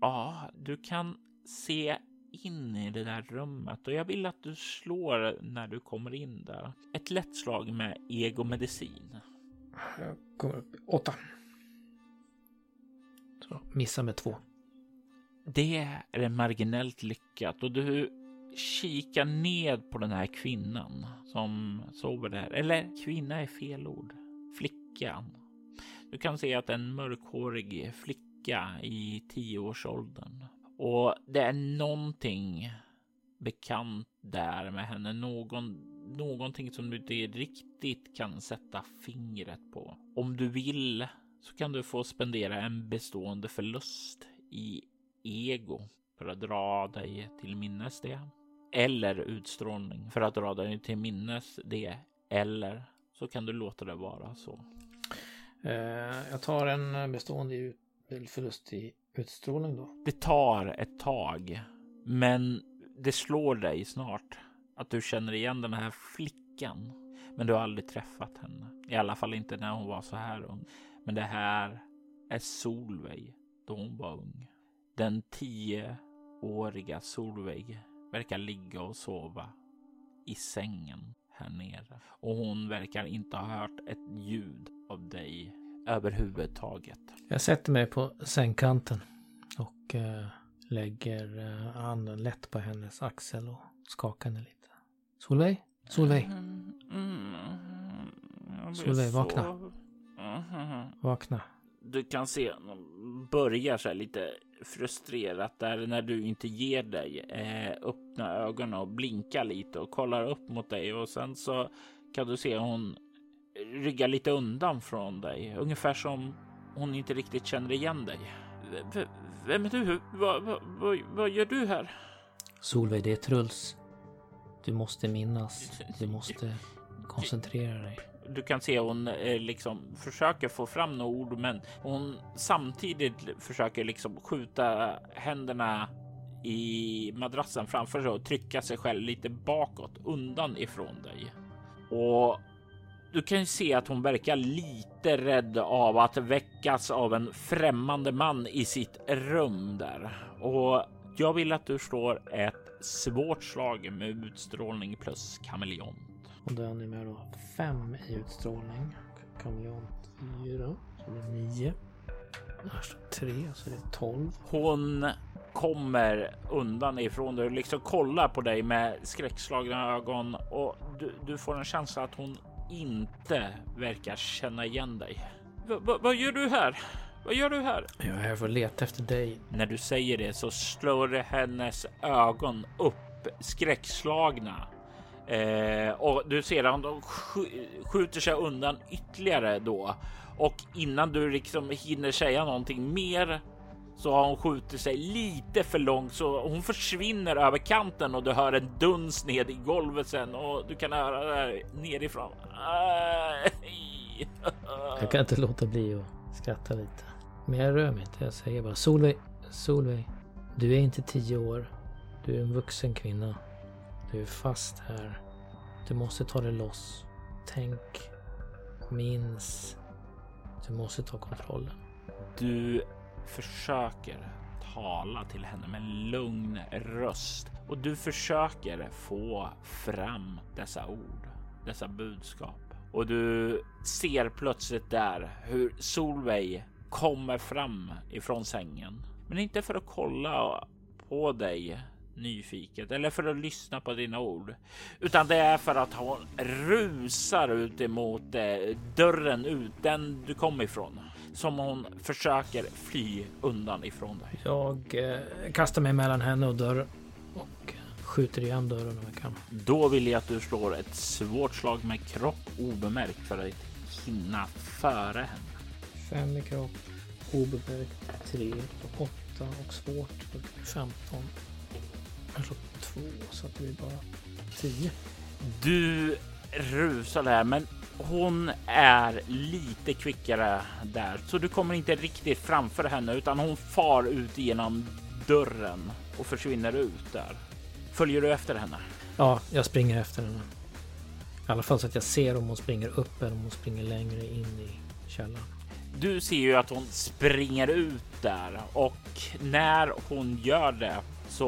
ja, du kan se in i det där rummet och jag vill att du slår när du kommer in där. Ett lätt slag med egomedicin. Jag kommer upp åtta. Så, missa med två. Det är marginellt lyckat och du kikar ned på den här kvinnan som sover där. Eller kvinna är fel ord. Flickan. Du kan se att en mörkhårig flicka i tioårsåldern. Och det är någonting bekant där med henne. Någon, någonting som du inte riktigt kan sätta fingret på. Om du vill så kan du få spendera en bestående förlust i ego för att dra dig till minnes det. Eller utstrålning för att dra dig till minnes det. Eller så kan du låta det vara så. Eh, jag tar en bestående förlust i utstrålning då. Det tar ett tag, men det slår dig snart att du känner igen den här flickan. Men du har aldrig träffat henne. I alla fall inte när hon var så här ung. Men det här är Solveig då hon var ung. Den tioåriga Solveig verkar ligga och sova i sängen här nere och hon verkar inte ha hört ett ljud av dig överhuvudtaget. Jag sätter mig på sängkanten och eh, lägger eh, handen lätt på hennes axel och skakar henne lite. Solveig? Solveig? Solveig, vakna. Mm, vakna. Du kan se, börjar så här lite frustrerat där när du inte ger dig. Eh, öppna ögonen och blinka lite och kollar upp mot dig och sen så kan du se hon rygga lite undan från dig. Ungefär som hon inte riktigt känner igen dig. V vem är du? Vad va, va, va gör du här? Solveig, det är Truls. Du måste minnas. Du måste koncentrera dig du kan se hon eh, liksom försöker få fram några ord, men hon samtidigt försöker liksom skjuta händerna i madrassen framför sig och trycka sig själv lite bakåt undan ifrån dig. Och du kan ju se att hon verkar lite rädd av att väckas av en främmande man i sitt rum där. Och jag vill att du slår ett svårt slag med utstrålning plus kameleont. Och den är med då fem i utstrålning. Kameleont fyra. Så det är nio. Här står tre, så det är tolv. Hon kommer undan ifrån dig och liksom kollar på dig med skräckslagna ögon och du, du får en känsla att hon inte verkar känna igen dig. V vad gör du här? Vad gör du här? Jag är här för att leta efter dig. När du säger det så slår hennes ögon upp skräckslagna Eh, och du ser att de skjuter sig undan ytterligare då. Och innan du liksom hinner säga någonting mer så har hon skjutit sig lite för långt så hon försvinner över kanten och du hör en duns ned i golvet sen och du kan höra det här nerifrån. Jag kan inte låta bli att skratta lite. Men jag rör mig inte. Jag säger bara Solveig, Solveig, du är inte tio år. Du är en vuxen kvinna. Du är fast här. Du måste ta dig loss. Tänk. Minns. Du måste ta kontrollen. Du försöker tala till henne med en lugn röst och du försöker få fram dessa ord, dessa budskap. och du ser plötsligt där hur Solveig kommer fram ifrån sängen. Men inte för att kolla på dig nyfiket eller för att lyssna på dina ord, utan det är för att hon rusar ut emot eh, dörren ut, den du kom ifrån, som hon försöker fly undan ifrån dig. Jag eh, kastar mig mellan henne och dörren och skjuter igen dörren om jag kan. Då vill jag att du slår ett svårt slag med kropp obemärkt för att hinna före henne. Fem i kropp, obemärkt, tre och åtta och svårt, 15. Jag slår två så att det blir bara tio. Du rusar där, men hon är lite kvickare där, så du kommer inte riktigt framför henne utan hon far ut genom dörren och försvinner ut där. Följer du efter henne? Ja, jag springer efter henne. I alla fall så att jag ser om hon springer upp eller om hon springer längre in i källaren. Du ser ju att hon springer ut där och när hon gör det så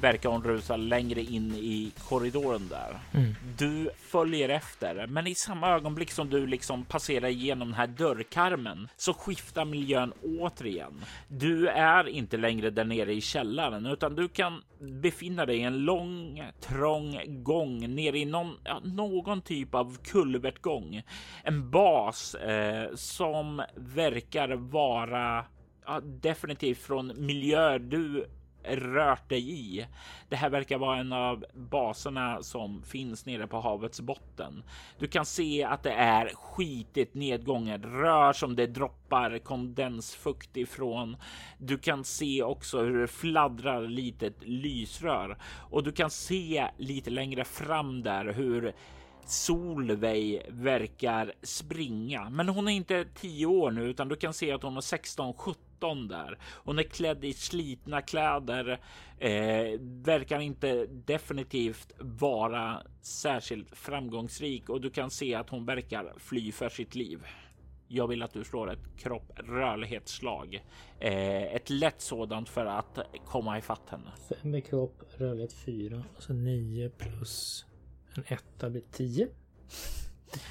verkar hon rusa längre in i korridoren där. Mm. Du följer efter, men i samma ögonblick som du liksom passerar igenom den här dörrkarmen så skiftar miljön återigen. Du är inte längre där nere i källaren, utan du kan befinna dig i en lång, trång gång ner i någon, ja, någon typ av kulvertgång. En bas eh, som verkar vara ja, definitivt från miljöer du rört dig i. Det här verkar vara en av baserna som finns nere på havets botten. Du kan se att det är skitigt nedgånget rör som det droppar kondensfukt ifrån. Du kan se också hur det fladdrar litet lysrör och du kan se lite längre fram där hur Solveig verkar springa, men hon är inte 10 år nu utan du kan se att hon är 16, 17 där. Hon är klädd i slitna kläder, eh, verkar inte definitivt vara särskilt framgångsrik och du kan se att hon verkar fly för sitt liv. Jag vill att du slår ett kropp rörlighetsslag. Eh, ett lätt sådant för att komma ifatt henne. Fem i kropp, rörlighet fyra och så nio plus en etta blir tio.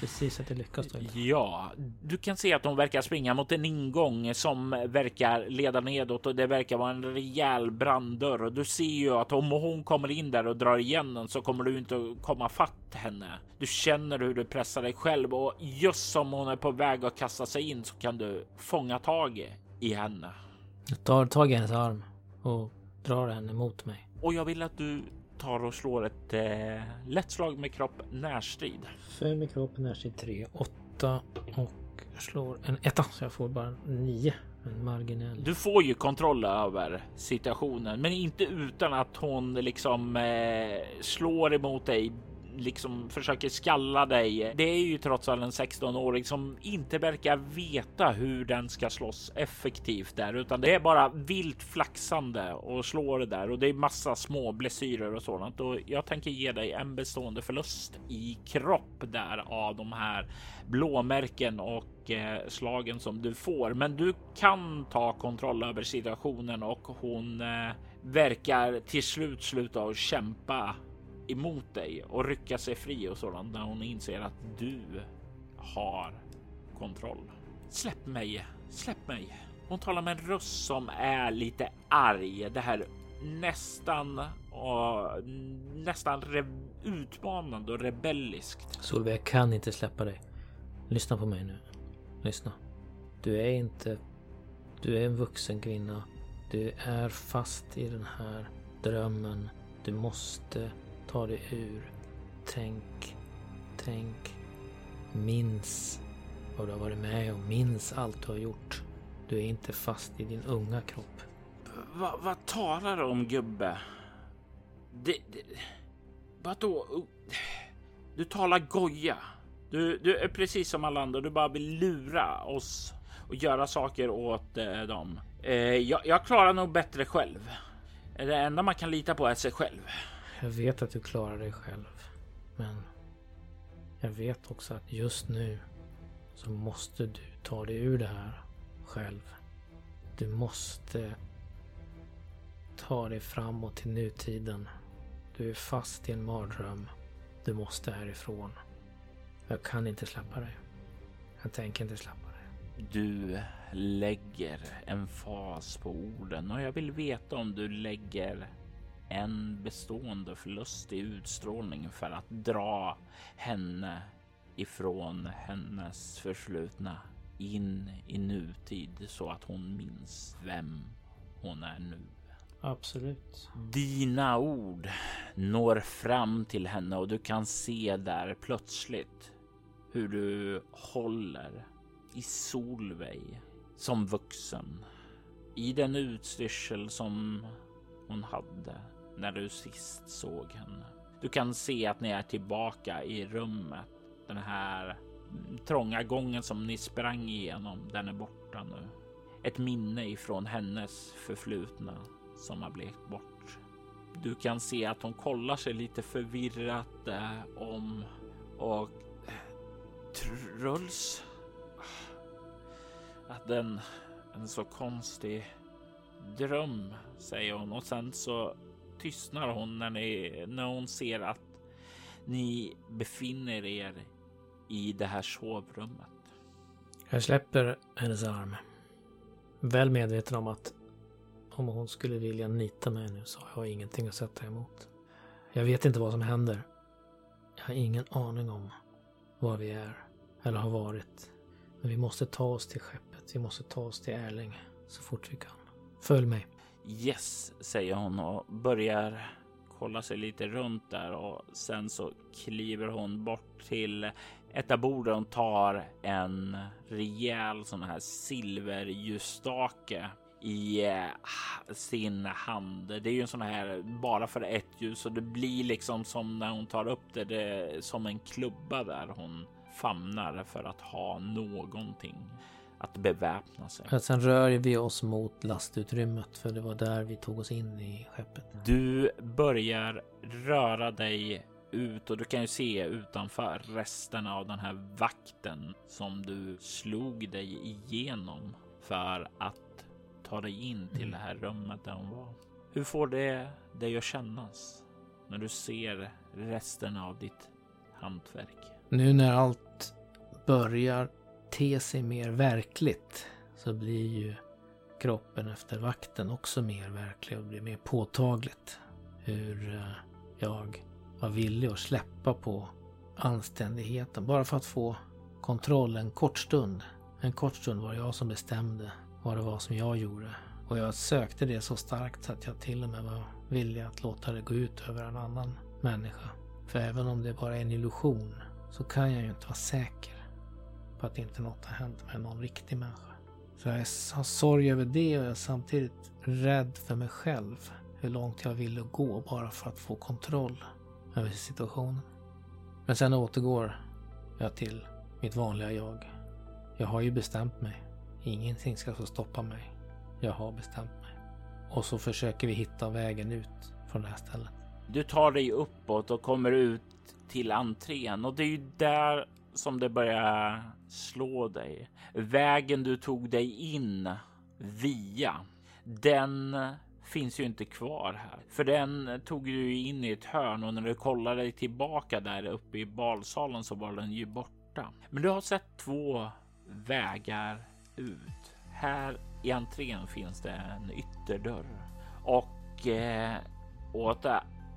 Precis att det lyckas då. Ja, du kan se att hon verkar springa mot en ingång som verkar leda nedåt och det verkar vara en rejäl branddörr och du ser ju att om hon kommer in där och drar igen den så kommer du inte att komma fatt henne. Du känner hur du pressar dig själv och just som hon är på väg att kasta sig in så kan du fånga tag i henne. Jag tar tag i hennes arm och drar henne mot mig. Och jag vill att du tar och slår ett eh, lätt slag med kropp närstrid. Fem i kropp, närstrid tre, åtta och jag slår en etta så jag får bara nio. En marginell. Du får ju kontroll över situationen, men inte utan att hon liksom eh, slår emot dig liksom försöker skalla dig. Det är ju trots allt en 16-åring som inte verkar veta hur den ska slåss effektivt där, utan det är bara vilt flaxande och slår det där och det är massa små blessyrer och sådant. Och jag tänker ge dig en bestående förlust i kropp där av de här blåmärken och eh, slagen som du får. Men du kan ta kontroll över situationen och hon eh, verkar till slut sluta att kämpa emot dig och rycka sig fri och sådant när hon inser att du har kontroll. Släpp mig, släpp mig. Hon talar med en röst som är lite arg. Det här nästan och nästan utmanande och rebelliskt. Solveig, jag kan inte släppa dig. Lyssna på mig nu. Lyssna. Du är inte... Du är en vuxen kvinna. Du är fast i den här drömmen. Du måste ta dig ur. Tänk, tänk. Minns vad du har varit med om. Minns allt du har gjort. Du är inte fast i din unga kropp. Va, vad talar du om gubbe? Det, det, vadå? Du talar goja. Du, du är precis som alla andra. Du bara vill lura oss och göra saker åt eh, dem. Eh, jag, jag klarar nog bättre själv. Eh, det enda man kan lita på är sig själv. Jag vet att du klarar dig själv. Men jag vet också att just nu så måste du ta dig ur det här själv. Du måste ta dig framåt till nutiden. Du är fast i en mardröm. Du måste härifrån. Jag kan inte släppa dig. Jag tänker inte släppa dig. Du lägger en fas på orden och jag vill veta om du lägger en bestående förlust i utstrålning för att dra henne ifrån hennes förflutna in i nutid så att hon minns vem hon är nu. Absolut. Dina ord når fram till henne och du kan se där plötsligt hur du håller i Solveig som vuxen i den utstyrsel som hon hade när du sist såg henne. Du kan se att ni är tillbaka i rummet. Den här trånga gången som ni sprang igenom, den är borta nu. Ett minne ifrån hennes förflutna som har blekt bort. Du kan se att hon kollar sig lite förvirrat eh, om och Truls. Att den en så konstig dröm säger hon och sen så tystnar hon när, ni, när hon ser att ni befinner er i det här sovrummet. Jag släpper hennes arm. Väl medveten om att om hon skulle vilja nita mig nu så har jag ingenting att sätta emot. Jag vet inte vad som händer. Jag har ingen aning om var vi är eller har varit. Men vi måste ta oss till skeppet. Vi måste ta oss till Erling så fort vi kan. Följ mig. Yes, säger hon och börjar kolla sig lite runt där och sen så kliver hon bort till ett av borden och tar en rejäl sån här silverljusstake i eh, sin hand. Det är ju en sån här bara för ett ljus och det blir liksom som när hon tar upp det, det som en klubba där hon famnar för att ha någonting att beväpna sig. Sen rör vi oss mot lastutrymmet för det var där vi tog oss in i skeppet. Du börjar röra dig ut och du kan ju se utanför resten av den här vakten som du slog dig igenom för att ta dig in till det här rummet där hon var. Hur får det dig att kännas när du ser resten av ditt hantverk? Nu när allt börjar te sig mer verkligt så blir ju kroppen efter vakten också mer verklig och blir mer påtagligt. Hur eh, jag var villig att släppa på anständigheten bara för att få kontroll en kort stund. En kort stund var det jag som bestämde vad det var som jag gjorde. Och jag sökte det så starkt så att jag till och med var villig att låta det gå ut över en annan människa. För även om det bara är en illusion så kan jag ju inte vara säker på att inte något har hänt med någon riktig människa. Så jag har sorg över det och jag är samtidigt rädd för mig själv. Hur långt jag ville gå bara för att få kontroll över situationen. Men sen återgår jag till mitt vanliga jag. Jag har ju bestämt mig. Ingenting ska få stoppa mig. Jag har bestämt mig. Och så försöker vi hitta vägen ut från det här stället. Du tar dig uppåt och kommer ut till entrén och det är ju där som det börjar slå dig. Vägen du tog dig in via, den finns ju inte kvar här. För den tog du in i ett hörn och när du kollade dig tillbaka där uppe i balsalen så var den ju borta. Men du har sett två vägar ut. Här i entrén finns det en ytterdörr och eh, åt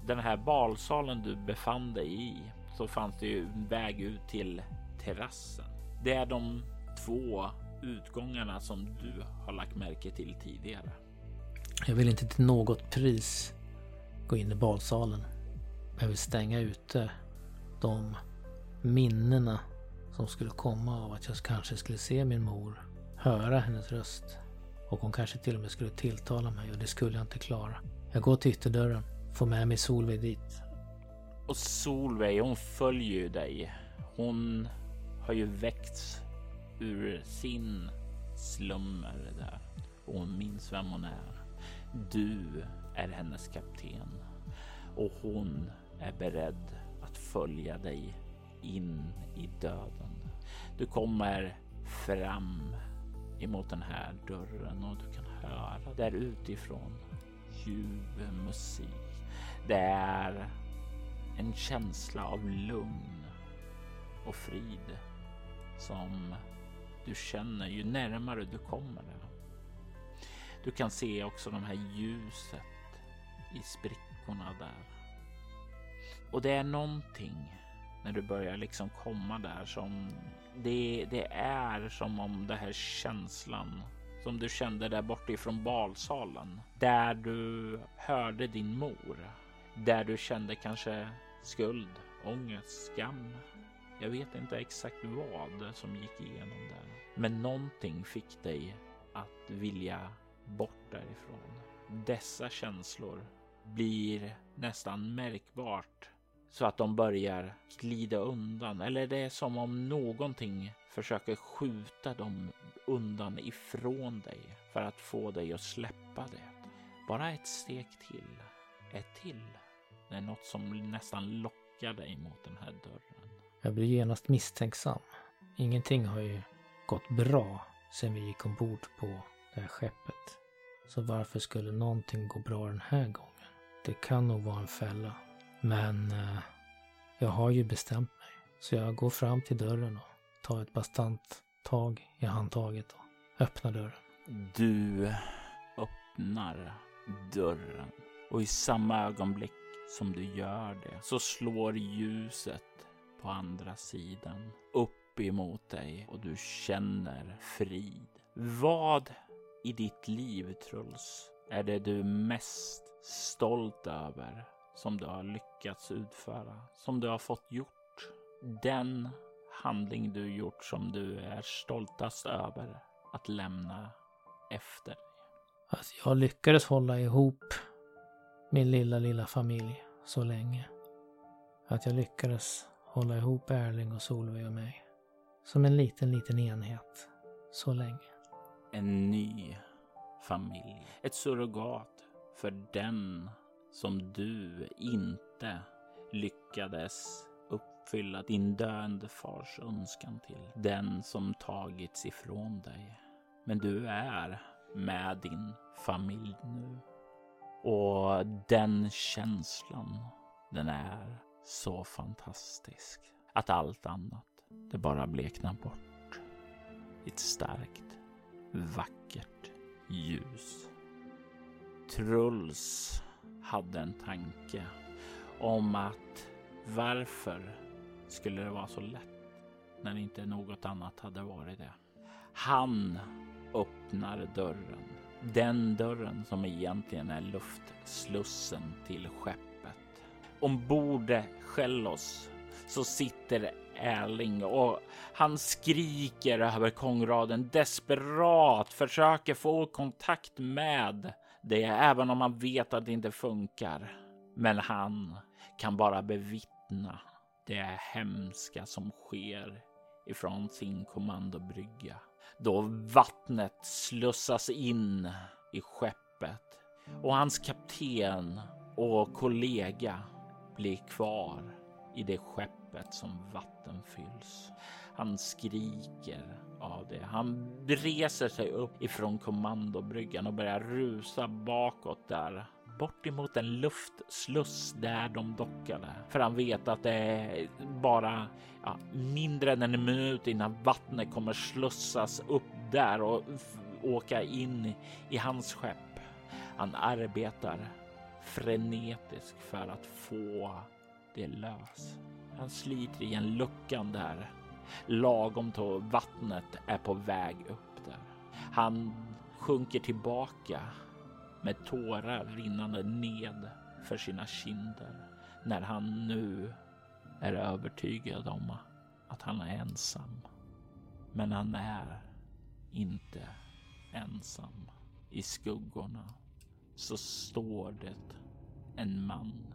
den här balsalen du befann dig i så fanns det ju en väg ut till terrassen. Det är de två utgångarna som du har lagt märke till tidigare. Jag vill inte till något pris gå in i badsalen. Jag vill stänga ute de minnena som skulle komma av att jag kanske skulle se min mor, höra hennes röst och hon kanske till och med skulle tilltala mig och det skulle jag inte klara. Jag går till ytterdörren, får med mig Solveig dit. Och Solveig, hon följer ju dig. Hon har ju väckts ur sin slummer där och hon minns vem hon är. Du är hennes kapten och hon är beredd att följa dig in i döden. Du kommer fram emot den här dörren och du kan höra där utifrån ljuv musik. Det är en känsla av lugn och frid som du känner ju närmare du kommer. Du kan se också de här ljuset i sprickorna där. Och det är någonting när du börjar liksom komma där som det, det är som om den här känslan som du kände där borta ifrån balsalen. Där du hörde din mor. Där du kände kanske skuld, ångest, skam. Jag vet inte exakt vad som gick igenom där. Men någonting fick dig att vilja bort därifrån. Dessa känslor blir nästan märkbart så att de börjar glida undan eller det är som om någonting försöker skjuta dem undan ifrån dig för att få dig att släppa det. Bara ett steg till, ett till. Det är något som nästan lockar dig mot den här dörren. Jag blir genast misstänksam. Ingenting har ju gått bra sen vi gick ombord på det här skeppet. Så varför skulle någonting gå bra den här gången? Det kan nog vara en fälla. Men eh, jag har ju bestämt mig. Så jag går fram till dörren och tar ett bastant tag i handtaget och öppnar dörren. Du öppnar dörren och i samma ögonblick som du gör det så slår ljuset på andra sidan upp emot dig och du känner frid. Vad i ditt liv, Truls, är det du mest stolt över som du har lyckats utföra, som du har fått gjort? Den handling du gjort som du är stoltast över att lämna efter dig? Alltså, jag lyckades hålla ihop min lilla, lilla familj så länge. Att jag lyckades hålla ihop Erling och Solveig och mig. Som en liten, liten enhet. Så länge. En ny familj. Ett surrogat för den som du inte lyckades uppfylla din döende fars önskan till. Den som tagits ifrån dig. Men du är med din familj nu. Och den känslan, den är så fantastisk att allt annat, det bara bleknar bort. I ett starkt, vackert ljus. Truls hade en tanke om att varför skulle det vara så lätt när inte något annat hade varit det? Han öppnar dörren. Den dörren som egentligen är luftslussen till skeppet. Ombord Shellos så sitter Erling och han skriker över kongraden desperat, försöker få kontakt med det, även om han vet att det inte funkar. Men han kan bara bevittna det hemska som sker ifrån sin kommandobrygga. Då vattnet slussas in i skeppet och hans kapten och kollega blir kvar i det skeppet som vatten fylls. Han skriker av det. Han reser sig upp ifrån kommandobryggan och börjar rusa bakåt där bort emot en luftsluss där de dockade. För han vet att det är bara ja, mindre än en minut innan vattnet kommer slussas upp där och åka in i hans skepp. Han arbetar frenetiskt för att få det lös. Han sliter igen luckan där lagom till vattnet är på väg upp där. Han sjunker tillbaka med tårar rinnande ned för sina kinder när han nu är övertygad om att han är ensam. Men han är inte ensam. I skuggorna så står det en man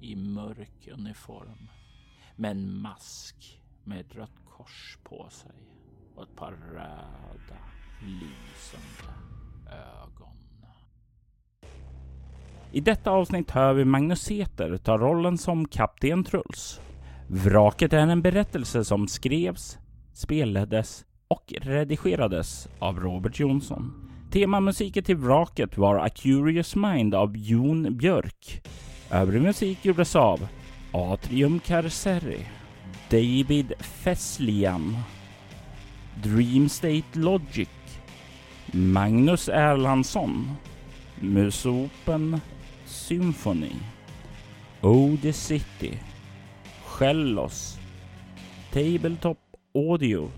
i mörk uniform med en mask med ett rött kors på sig och ett par röda lysande ögon. I detta avsnitt hör vi Magnus Säter ta rollen som Kapten Truls. Vraket är en berättelse som skrevs, spelades och redigerades av Robert Jonsson. Temamusiken till Vraket var A Curious Mind av Jon Björk. Övrig musik gjordes av Atrium Carceri. David Feslian, Dreamstate Logic, Magnus Erlandsson, Musopen Symphony, Ode City, Shellos, Tabletop Audio.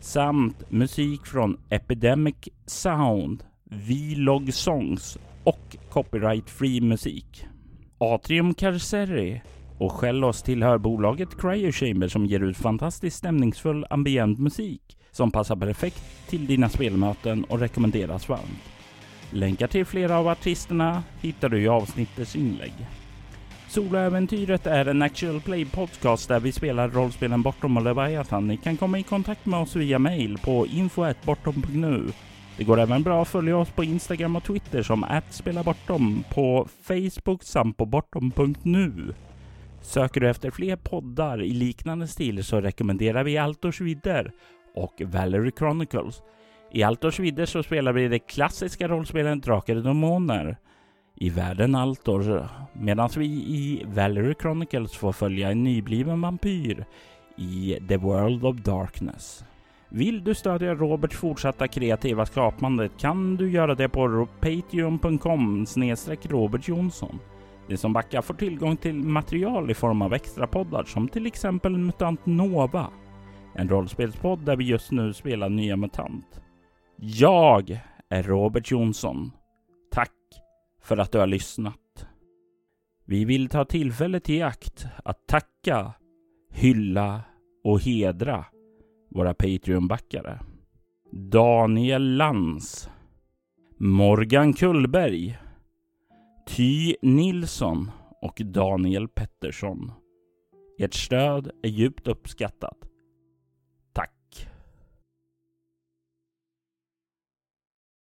Samt musik från Epidemic Sound, Vlog Songs och copyright-free musik. Atrium Carceri. Och Shellos tillhör bolaget Cryo Chamber som ger ut fantastiskt stämningsfull ambient musik som passar perfekt till dina spelmöten och rekommenderas varmt. Länkar till flera av artisterna hittar du i avsnittets inlägg. Soloäventyret är en actual play podcast där vi spelar rollspelen Bortom och Leviathan. Ni kan komma i kontakt med oss via mail på info.bortom.nu. Det går även bra att följa oss på Instagram och Twitter som @spelabortom, på Facebook samt på bortom.nu. Söker du efter fler poddar i liknande stil så rekommenderar vi Altors Vidder och Valerie Chronicles. I Altors Vidder så spelar vi det klassiska rollspelet Drakar och Demoner i världen Altor medan vi i Valerie Chronicles får följa en nybliven vampyr i The World of Darkness. Vill du stödja Roberts fortsatta kreativa skapande kan du göra det på patreon.com Robert Jonsson. De som backar får tillgång till material i form av extra poddar som till exempel MUTANT NOVA. En rollspelspodd där vi just nu spelar nya MUTANT. Jag är Robert Jonsson. Tack för att du har lyssnat. Vi vill ta tillfället i akt att tacka, hylla och hedra våra Patreon-backare. Daniel Lans Morgan Kullberg Ty Nilsson och Daniel Pettersson. Ert stöd är djupt uppskattat